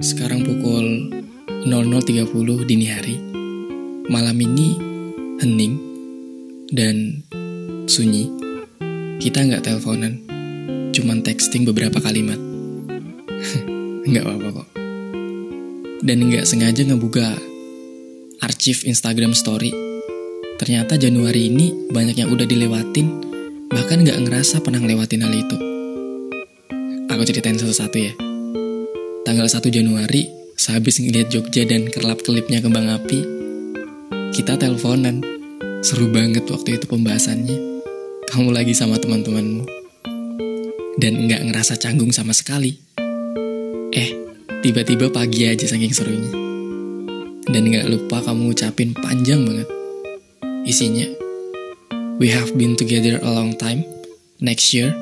Sekarang pukul 00.30 dini hari. Malam ini hening dan sunyi. Kita nggak teleponan, cuman texting beberapa kalimat. nggak apa-apa kok. Dan nggak sengaja ngebuka arsip Instagram Story. Ternyata Januari ini banyak yang udah dilewatin, bahkan nggak ngerasa pernah ngelewatin hal itu. Aku ceritain satu-satu ya. Tanggal 1 Januari, sehabis ngeliat Jogja dan kelap-kelipnya kembang api, kita teleponan. Seru banget waktu itu pembahasannya. Kamu lagi sama teman-temanmu. Dan nggak ngerasa canggung sama sekali. Eh, tiba-tiba pagi aja saking serunya. Dan nggak lupa kamu ngucapin panjang banget. Isinya, We have been together a long time. Next year,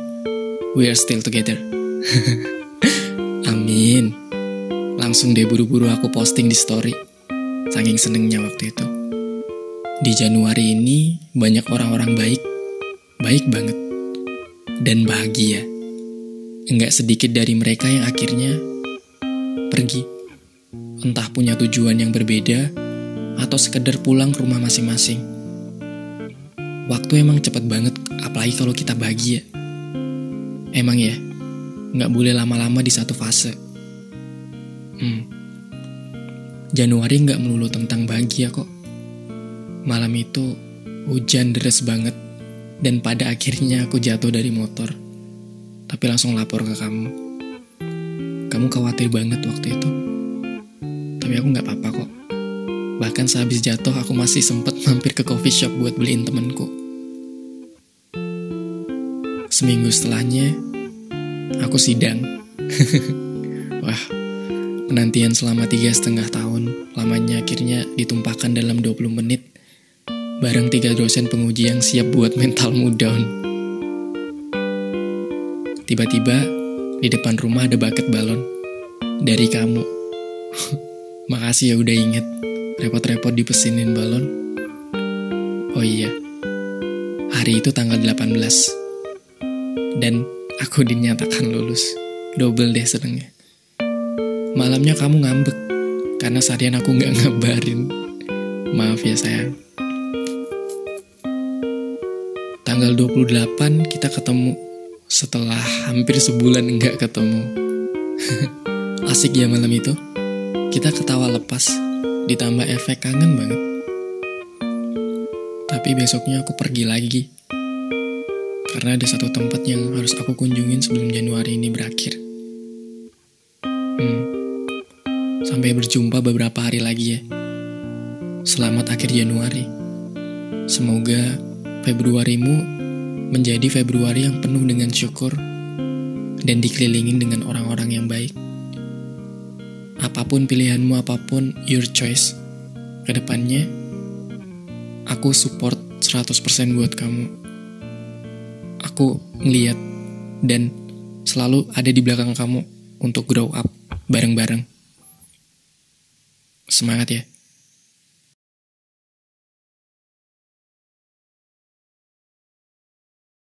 we are still together. Langsung deh buru-buru aku posting di story. Saking senengnya waktu itu. Di Januari ini banyak orang-orang baik. Baik banget. Dan bahagia. Enggak sedikit dari mereka yang akhirnya pergi. Entah punya tujuan yang berbeda atau sekedar pulang ke rumah masing-masing. Waktu emang cepet banget, apalagi kalau kita bahagia. Emang ya, nggak boleh lama-lama di satu fase. Hmm. Januari nggak melulu tentang bahagia kok. Malam itu hujan deras banget dan pada akhirnya aku jatuh dari motor. Tapi langsung lapor ke kamu. Kamu khawatir banget waktu itu. Tapi aku nggak apa-apa kok. Bahkan sehabis jatuh aku masih sempet mampir ke coffee shop buat beliin temenku. Seminggu setelahnya, aku sidang. Wah, penantian selama tiga setengah tahun, lamanya akhirnya ditumpahkan dalam 20 menit, bareng tiga dosen penguji yang siap buat mentalmu down. Tiba-tiba, di depan rumah ada bucket balon. Dari kamu. Makasih ya udah inget, repot-repot dipesinin balon. Oh iya, hari itu tanggal 18. Dan Aku dinyatakan lulus. Double deh senengnya. Malamnya kamu ngambek. Karena seharian aku nggak ngabarin. Maaf ya sayang. Tanggal 28 kita ketemu. Setelah hampir sebulan nggak ketemu. Asik ya malam itu. Kita ketawa lepas. Ditambah efek kangen banget. Tapi besoknya aku pergi lagi karena ada satu tempat yang harus aku kunjungin sebelum Januari ini berakhir. Sampai berjumpa beberapa hari lagi ya. Selamat akhir Januari. Semoga Februarimu menjadi Februari yang penuh dengan syukur dan dikelilingin dengan orang-orang yang baik. Apa pun pilihanmu, apa pun your choice, ke depannya aku support 100% buat kamu aku ngeliat dan selalu ada di belakang kamu untuk grow up bareng-bareng. Semangat ya.